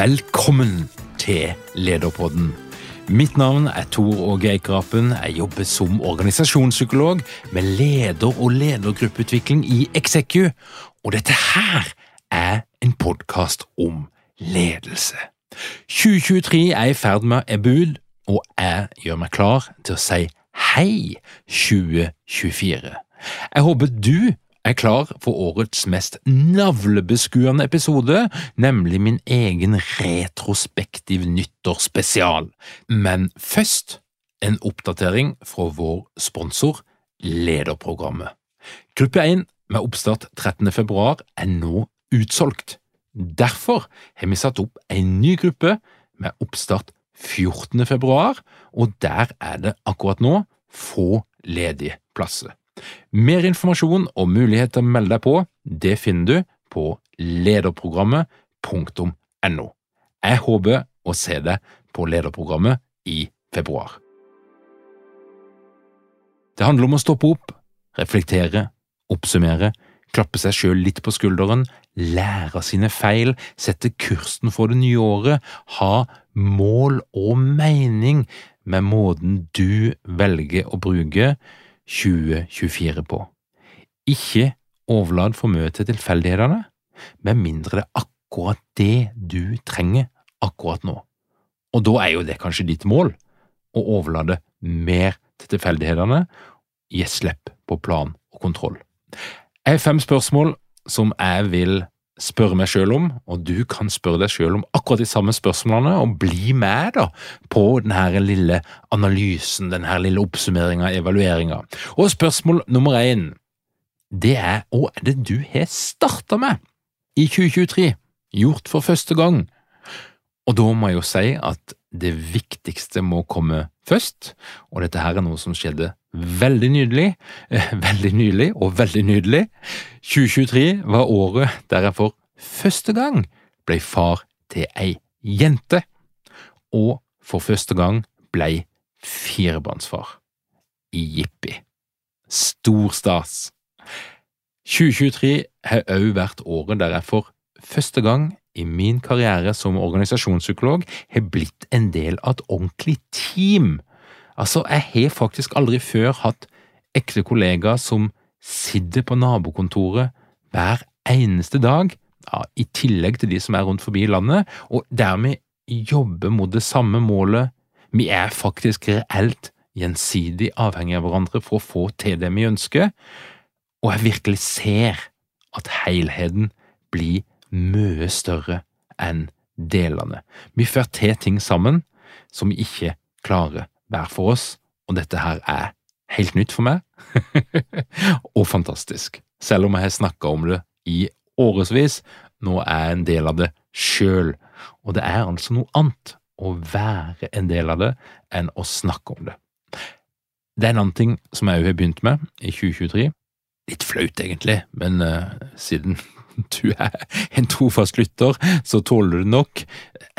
Velkommen til Lederpodden. Mitt navn er Tor Åge Eikrapen. Jeg jobber som organisasjonspsykolog med leder- og ledergruppeutvikling i Execu, og dette her er en podkast om ledelse. 2023 er i ferd med å ebbe og jeg gjør meg klar til å si hei 2024. Jeg håper du er klar for årets mest navlebeskuende episode, nemlig min egen retrospektiv nyttårsspesial. Men først en oppdatering fra vår sponsor, Lederprogrammet. Gruppe 1 med oppstart 13. februar er nå utsolgt. Derfor har vi satt opp en ny gruppe med oppstart 14. februar, og der er det akkurat nå få ledige plasser. Mer informasjon og mulighet til å melde deg på, det finner du på lederprogrammet.no. Jeg håper å se deg på lederprogrammet i februar. Det handler om å stoppe opp, reflektere, oppsummere, klappe seg sjøl litt på skulderen, lære av sine feil, sette kursen for det nye året, ha mål og mening med måten du velger å bruke 2024 på. Ikke overlat for mye til tilfeldighetene, med mindre det er akkurat det du trenger akkurat nå. Og da er jo det kanskje ditt mål, å overlate mer til tilfeldighetene, gi slipp på plan og kontroll. Jeg har fem spørsmål som jeg vil spørre meg sjøl om, og du kan spørre deg sjøl om akkurat de samme spørsmålene, og bli med da på denne lille analysen, denne lille oppsummeringa, evalueringa. Og spørsmål nummer én, det er hva er det du har starta med i 2023, gjort for første gang? Og da må jeg jo si at det viktigste må komme først, og dette her er noe som skjedde veldig nydelig, veldig nylig og veldig nydelig. 2023 var året der jeg for første gang ble far til ei jente, og for første gang ble firebarnsfar. Jippi. Stor stas. 2023 har òg vært året der jeg for første gang i min karriere som organisasjonspsykolog har blitt en del av et ordentlig team. Altså, jeg har faktisk aldri før hatt ekte kollegaer som sitter på nabokontoret hver eneste dag, ja, i tillegg til de som er rundt forbi landet, og dermed jobber mot det samme målet. Vi er faktisk reelt gjensidig avhengig av hverandre for å få til det vi ønsker, og jeg virkelig ser at helheten blir mye større enn delene. Vi får til ting sammen som vi ikke klarer hver for oss, og dette her er helt nytt for meg, og fantastisk. Selv om jeg har snakka om det i årevis, nå er jeg en del av det sjøl, og det er altså noe annet å være en del av det enn å snakke om det. Det er en annen ting som jeg òg har begynt med i 2023. Litt flaut, egentlig, men uh, siden du er en trofast lytter, så tåler du nok.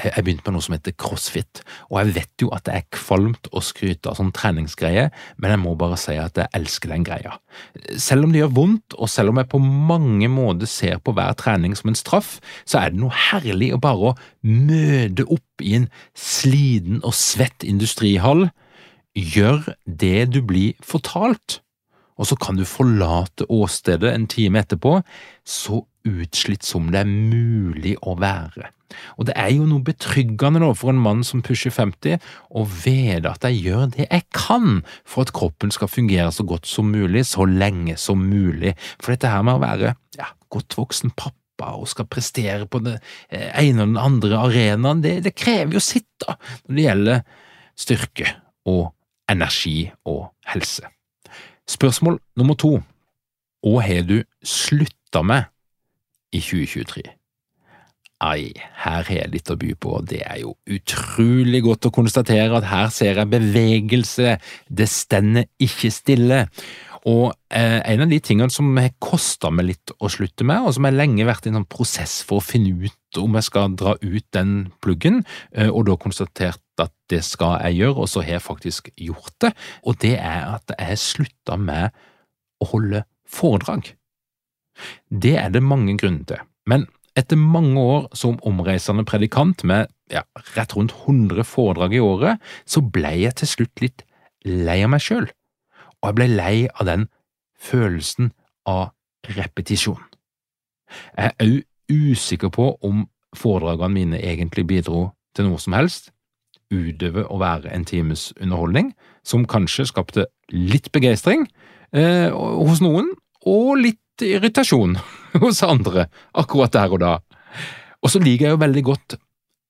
Jeg begynte med noe som heter crossfit, og jeg vet jo at det er kvalmt å skryte av sånn treningsgreie, men jeg må bare si at jeg elsker den greia. Selv om det gjør vondt, og selv om jeg på mange måter ser på hver trening som en straff, så er det noe herlig å bare møte opp i en sliten og svett industrihall, gjør det du blir fortalt og så kan du forlate åstedet en time etterpå, så utslitt som det er mulig å være. Og det er jo noe betryggende nå for en mann som pusher 50, å vite at jeg gjør det jeg kan for at kroppen skal fungere så godt som mulig, så lenge som mulig. For dette her med å være ja, godt voksen pappa og skal prestere på den eh, ene og den andre arenaen, det, det krever jo sitt da, når det gjelder styrke og energi og helse. Spørsmål nummer to Hva har du slutta med i 2023? Ai, her har jeg litt å by på, det er jo utrolig godt å konstatere at her ser jeg bevegelse, det stender ikke stille. Og eh, en av de tingene som har kosta meg litt å slutte med, og som har lenge vært i en sånn prosess for å finne ut om jeg skal dra ut den pluggen, eh, og da konstatert at det skal jeg gjøre, og så har jeg faktisk gjort det, og det er at jeg har slutta med å holde foredrag. Det er det mange grunner til, men etter mange år som omreisende predikant med ja, rett rundt 100 foredrag i året, så ble jeg til slutt litt lei av meg sjøl, og jeg ble lei av den følelsen av repetisjon. Jeg er òg usikker på om foredragene mine egentlig bidro til noe som helst, utover å være en times underholdning, som kanskje skapte litt begeistring eh, hos noen, og litt irritasjon hos andre, akkurat der og da. Og så liker jeg jo veldig godt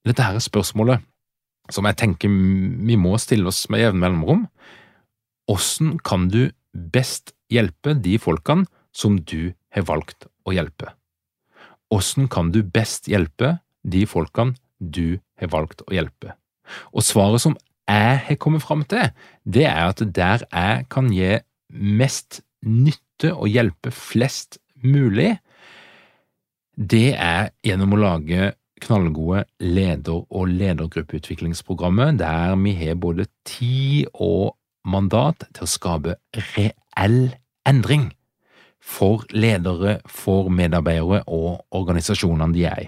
dette her spørsmålet, som jeg tenker vi må stille oss med jevne mellomrom. Hvordan kan du best hjelpe de folkene som du har valgt å hjelpe? Hvordan kan du best hjelpe de folkene du har valgt å hjelpe? Og svaret som jeg har kommet fram til, det er at der jeg kan gi mest nytte og hjelpe flest mulig, det er gjennom å lage knallgode leder- og ledergruppeutviklingsprogrammer der vi har både tid og mandat til å skape reell endring for ledere, for medarbeidere og organisasjonene de er i.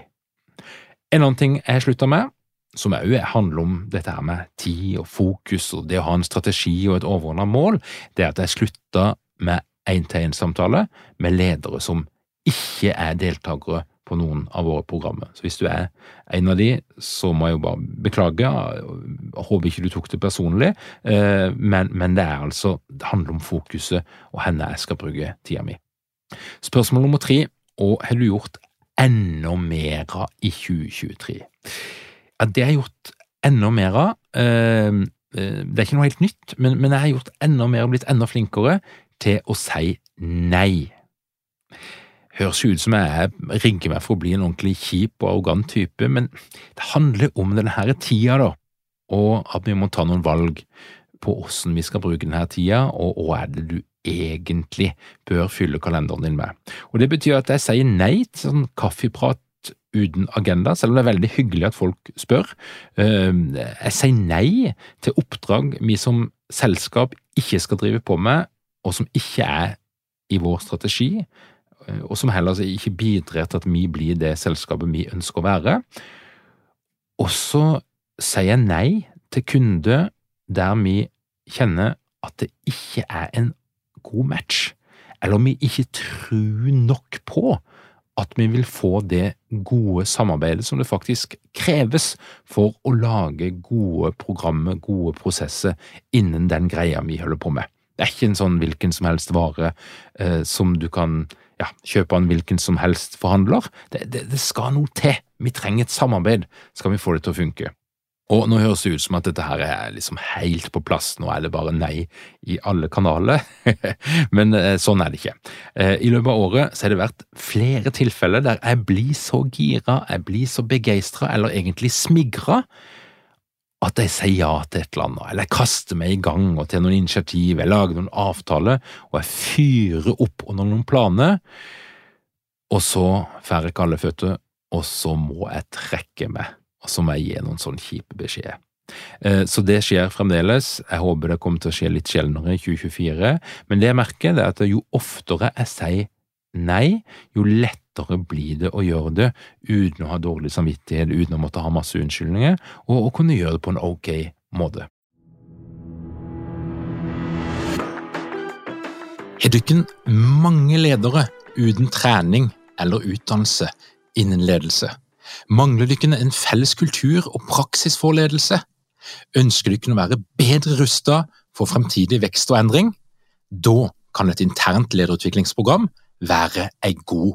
En annen ting jeg slutta med, som òg handler om dette her med tid og fokus og det å ha en strategi og et overordnet mål, det er at jeg slutta med én-til-én-samtale med ledere som ikke er deltakere på noen av våre programmer. Så hvis du er en av de, så må jeg jo bare beklage. Jeg håper ikke du tok det personlig, eh, men, men det er altså, det handler om fokuset og henne jeg skal bruke tida mi. Spørsmål nummer tre, og har du gjort enda mer av i 2023? Ja, det har jeg gjort enda mer av. Ehm, eh, det er ikke noe helt nytt, men, men jeg har gjort enda mer og blitt enda flinkere til å si nei. Høres ut som jeg rigger meg for å bli en ordentlig kjip og arrogant type, men det handler om denne tida, da, og at vi må ta noen valg på åssen vi skal bruke denne tida, og hva er det du egentlig bør fylle kalenderen din med. Og Det betyr at jeg sier nei til sånn kaffeprat uten agenda, selv om det er veldig hyggelig at folk spør. Ehm, jeg sier nei til oppdrag vi som selskap ikke skal drive på med, og som ikke er i vår strategi, eh, og som heller ikke bidrar til at vi blir det selskapet vi ønsker å være. Og så sier jeg nei til kunder der vi kjenner at det ikke er en god match, eller vi ikke tror nok på at vi vil få det gode samarbeidet som det faktisk kreves for å lage gode programmer, gode prosesser innen den greia vi holder på med. Det er ikke en sånn hvilken som helst vare eh, som du kan ja, kjøpe av en hvilken som helst forhandler. Det, det, det skal noe til. Vi trenger et samarbeid skal vi få det til å funke. Og nå høres det ut som at dette her er liksom helt på plass, nå er det bare nei i alle kanaler, men eh, sånn er det ikke. Eh, I løpet av året så har det vært flere tilfeller der jeg blir så gira, jeg blir så begeistra, eller egentlig smigra, at jeg sier ja til et eller annet, eller jeg kaster meg i gang og til noen initiativ, jeg lager noen avtaler, og jeg fyrer opp under noen planer, og så får jeg kalde føtter, og så må jeg trekke meg, og så må jeg gi noen sånn kjipe beskjeder. Eh, så det skjer fremdeles. Jeg håper det kommer til å skje litt sjeldnere i 2024. Men det jeg merker, det er at jo oftere jeg sier nei, jo lettere blir det å gjøre det uten å ha dårlig samvittighet, uten å måtte ha masse unnskyldninger, og å kunne gjøre det på en ok måte. Er du ikke mange ledere uten trening eller utdannelse innen ledelse? Mangler dere en felles kultur og praksis for ledelse? Ønsker dere å være bedre rustet for fremtidig vekst og endring? Da kan et internt lederutviklingsprogram være en god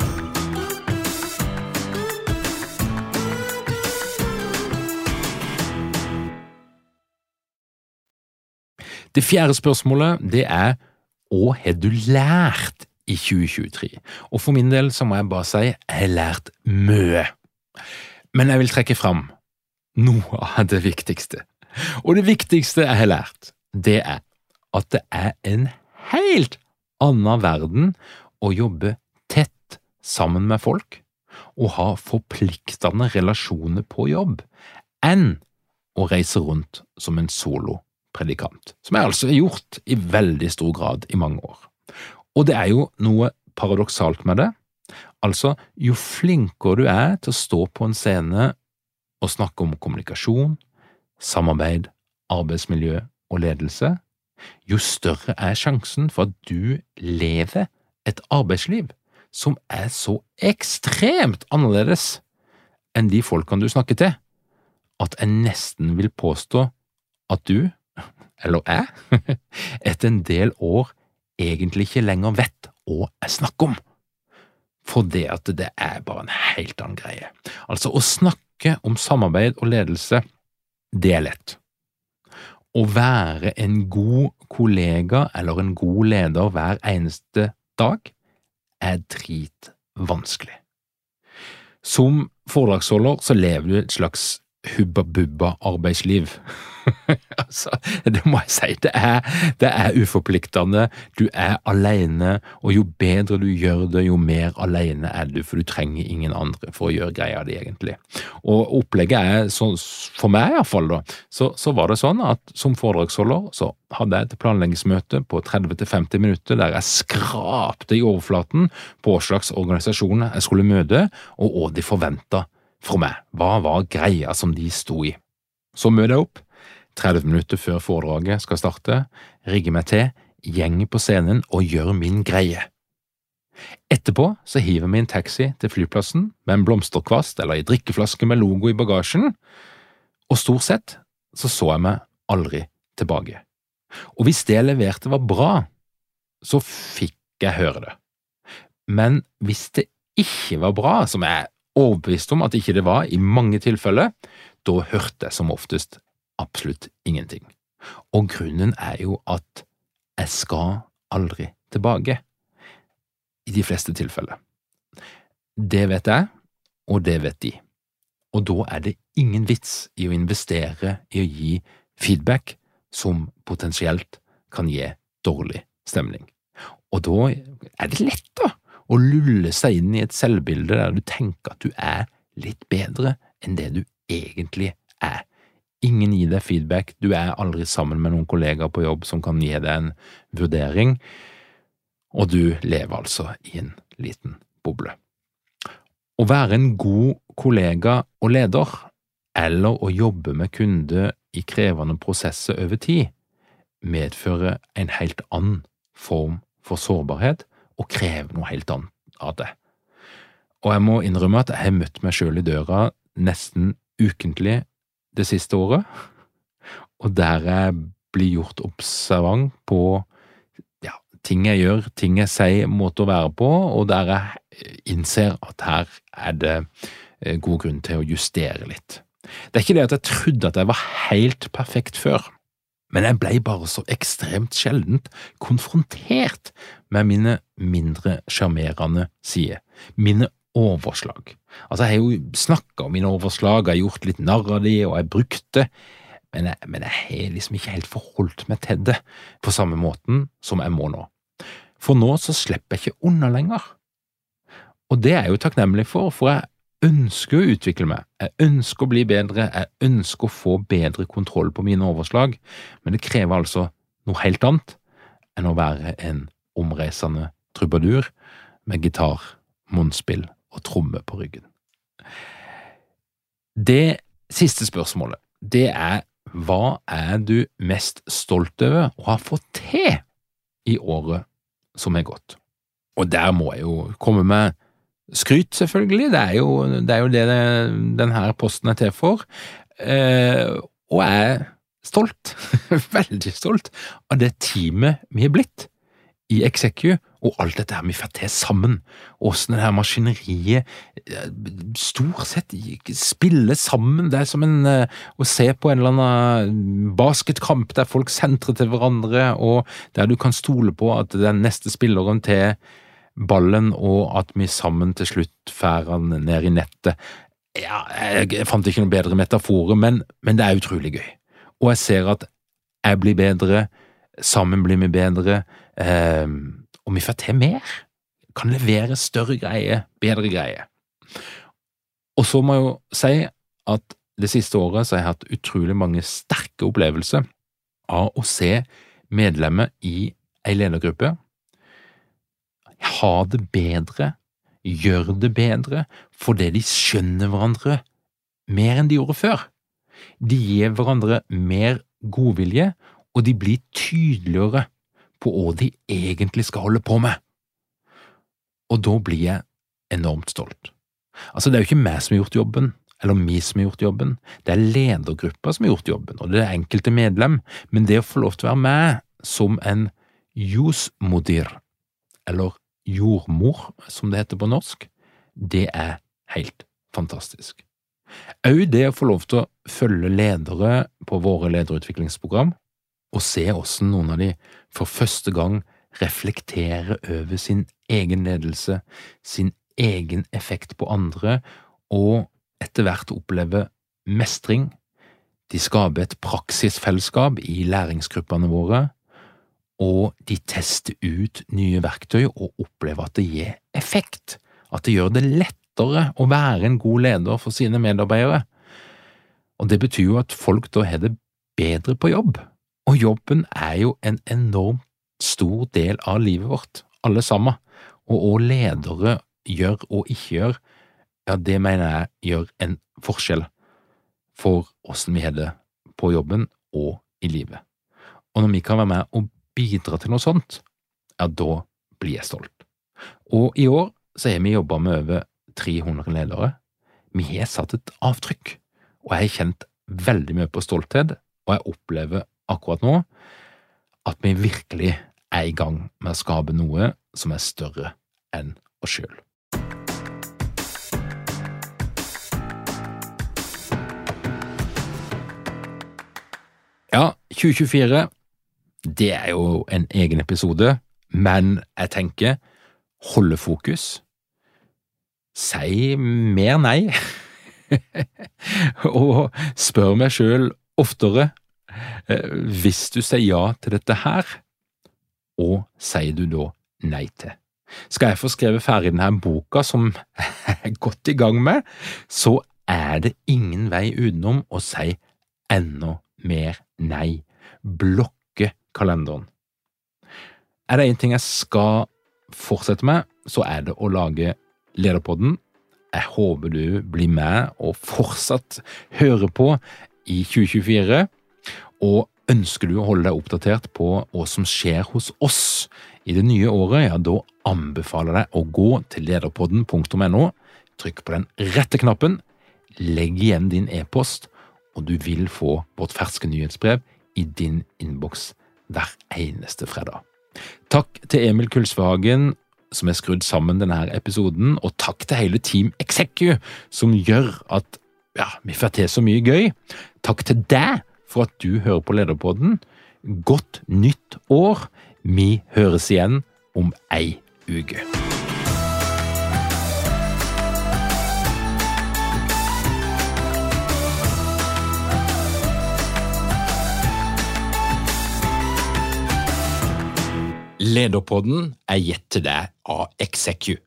Det fjerde spørsmålet det er hva har du lært i 2023? Og for min del så må jeg bare si jeg har lært mye. Men jeg vil trekke fram noe av det viktigste. Og det viktigste jeg har lært, det er at det er en helt annen verden å jobbe tett sammen med folk og ha forpliktende relasjoner på jobb, enn å reise rundt som en solo predikant, som jeg altså har gjort i veldig stor grad i mange år. Og det er jo noe paradoksalt med det. Altså, jo flinkere du er til å stå på en scene og snakke om kommunikasjon, samarbeid, arbeidsmiljø og ledelse, jo større er sjansen for at du lever et arbeidsliv som er så ekstremt annerledes enn de folkene du snakker til, at jeg nesten vil påstå at du eller jeg, etter en del år egentlig ikke lenger vet hva jeg snakker om. For det at det er bare en helt annen greie. Altså, å snakke om samarbeid og ledelse, det er lett. Å være en god kollega eller en god leder hver eneste dag er dritvanskelig. Som foredragsholder så lever du et slags hubba-bubba-arbeidsliv. altså, det må jeg si. Det er, det er, uforpliktende. Du er alene, og jo bedre du gjør det, jo mer alene er du, for du trenger ingen andre for å gjøre greia di, egentlig. Og opplegget er, så, for meg iallfall, da, så, så var det sånn at som foredragsholder så hadde jeg et planleggingsmøte på 30–50 minutter der jeg skrapte i overflaten på hva slags organisasjoner jeg skulle møte, og hva de forventa fra meg. Hva var greia som de sto i? Så møter jeg opp, 30 minutter før foredraget skal starte, rigger meg til, gjenger på scenen og gjør min greie. Etterpå så hiver vi en taxi til flyplassen med en blomsterkvast eller ei drikkeflaske med logo i bagasjen, og stort sett så så jeg meg aldri tilbake. Og hvis det jeg leverte var bra, så fikk jeg høre det. Men hvis det ikke var bra, som jeg er overbevist om at ikke det var i mange tilfeller, da hørte jeg som oftest absolutt ingenting. Og grunnen er jo at jeg skal aldri tilbake, i de fleste tilfeller. Det vet jeg, og det vet de. Og da er det ingen vits i å investere i å gi feedback som potensielt kan gi dårlig stemning. Og da er det lett, da, å lulle seg inn i et selvbilde der du tenker at du er litt bedre enn det du egentlig er. Ingen gir deg feedback, du er aldri sammen med noen kollegaer på jobb som kan gi deg en vurdering, og du lever altså i en liten boble. Å være en god kollega og leder, eller å jobbe med kunder i krevende prosesser over tid, medfører en helt annen form for sårbarhet og krever noe helt annet av det. Og jeg må innrømme at jeg har møtt meg sjøl i døra nesten ukentlig det siste året, og der jeg blir gjort observant på ja, ting jeg gjør, ting jeg sier, måte å være på, og der jeg innser at her er det eh, god grunn til å justere litt. Det er ikke det at jeg trodde at jeg var helt perfekt før, men jeg blei bare så ekstremt sjeldent konfrontert med mine mindre sjarmerende sider, mine overslag. Altså, jeg har jo snakka om mine overslag, jeg har gjort litt narr av de, og jeg brukte men jeg, men jeg har liksom ikke helt forholdt meg til det på samme måten som jeg må nå. For nå så slipper jeg ikke unna lenger. Og det er jeg jo takknemlig for, for jeg ønsker å utvikle meg, jeg ønsker å bli bedre, jeg ønsker å få bedre kontroll på mine overslag, men det krever altså noe helt annet enn å være en omreisende trubadur med gitar, munnspill og tromme på ryggen. Det siste spørsmålet, det er hva er du mest stolt over å ha fått til i året som er gått? Og der må jeg jo komme med skryt, selvfølgelig. Det er jo det, er jo det denne posten er til for. Eh, og jeg er stolt, veldig stolt, av det teamet vi har blitt i Execu, og alt dette her vi får til sammen. Åssen det her maskineriet eh, stort sett spiller sammen. Det er som en, eh, å se på en eller annen basketkamp der folk sentrer til hverandre, og der du kan stole på at den neste spilleren til ballen, og at vi sammen til slutt får han ned i nettet. Ja, jeg fant ikke noen bedre metaforer, men, men det er utrolig gøy. Og jeg ser at jeg blir bedre, sammen blir vi bedre, eh, og vi får til mer. Kan levere større greier, bedre greier. Og så må jeg jo si at det siste året så har jeg hatt utrolig mange sterke opplevelser av å se medlemmer i ei ledergruppe ha det bedre, gjør det bedre, fordi de skjønner hverandre mer enn de gjorde før. De gir hverandre mer godvilje, og de blir tydeligere på hva de egentlig skal holde på med. Og da blir jeg enormt stolt. Altså, det er jo ikke meg som har gjort jobben, eller vi som har gjort jobben, det er ledergruppa som har gjort jobben, og det er enkelte medlem, men det å få lov til å være med som en jusmodir, eller jordmor, som det heter på norsk, det er helt fantastisk. Òg det å få lov til å følge ledere på våre lederutviklingsprogram, og se hvordan noen av de for første gang reflekterer over sin egen ledelse, sin egen effekt på andre, og etter hvert opplever mestring. De skaper et praksisfellesskap i læringsgruppene våre, og de tester ut nye verktøy og opplever at det gir effekt, at det gjør det lettere å være en god leder for sine medarbeidere. Og det betyr jo at folk da har det bedre på jobb, og jobben er jo en enormt stor del av livet vårt, alle sammen, og hva ledere gjør og ikke gjør, ja, det mener jeg gjør en forskjell for åssen vi har det på jobben og i livet. Og når vi kan være med og bidra til noe sånt, ja, da blir jeg stolt. Og i år så har vi jobba med over 300 ledere. Vi har satt et avtrykk, og jeg har kjent veldig mye på stolthet, og jeg opplever akkurat nå at vi virkelig er i gang med å skape noe som er større enn oss sjøl. Ja, 2024 det er jo en egen episode, men jeg tenker holde fokus. Si mer nei, og spør meg sjøl oftere hvis du sier ja til dette her, og sier du da nei til? Skal jeg få skrevet ferdig denne boka som jeg er godt i gang med, så er det ingen vei utenom å si enda mer nei. Blokke kalenderen. Er det én ting jeg skal fortsette med, så er det å lage Lederpodden. Jeg håper du blir med og fortsatt hører på i 2024. Og ønsker du å holde deg oppdatert på hva som skjer hos oss i det nye året, ja, da anbefaler jeg deg å gå til lederpodden.no, trykk på den rette knappen, legg igjen din e-post, og du vil få vårt ferske nyhetsbrev i din innboks hver eneste fredag. Takk til Emil Kulsvagen som har skrudd sammen denne episoden, og takk til hele Team Execu som gjør at ja, vi får til så mye gøy. Takk til deg for at du hører på Lederpodden. godt nytt år. Vi høres igjen om ei uke. Lederpodden er gitt til deg av Execu.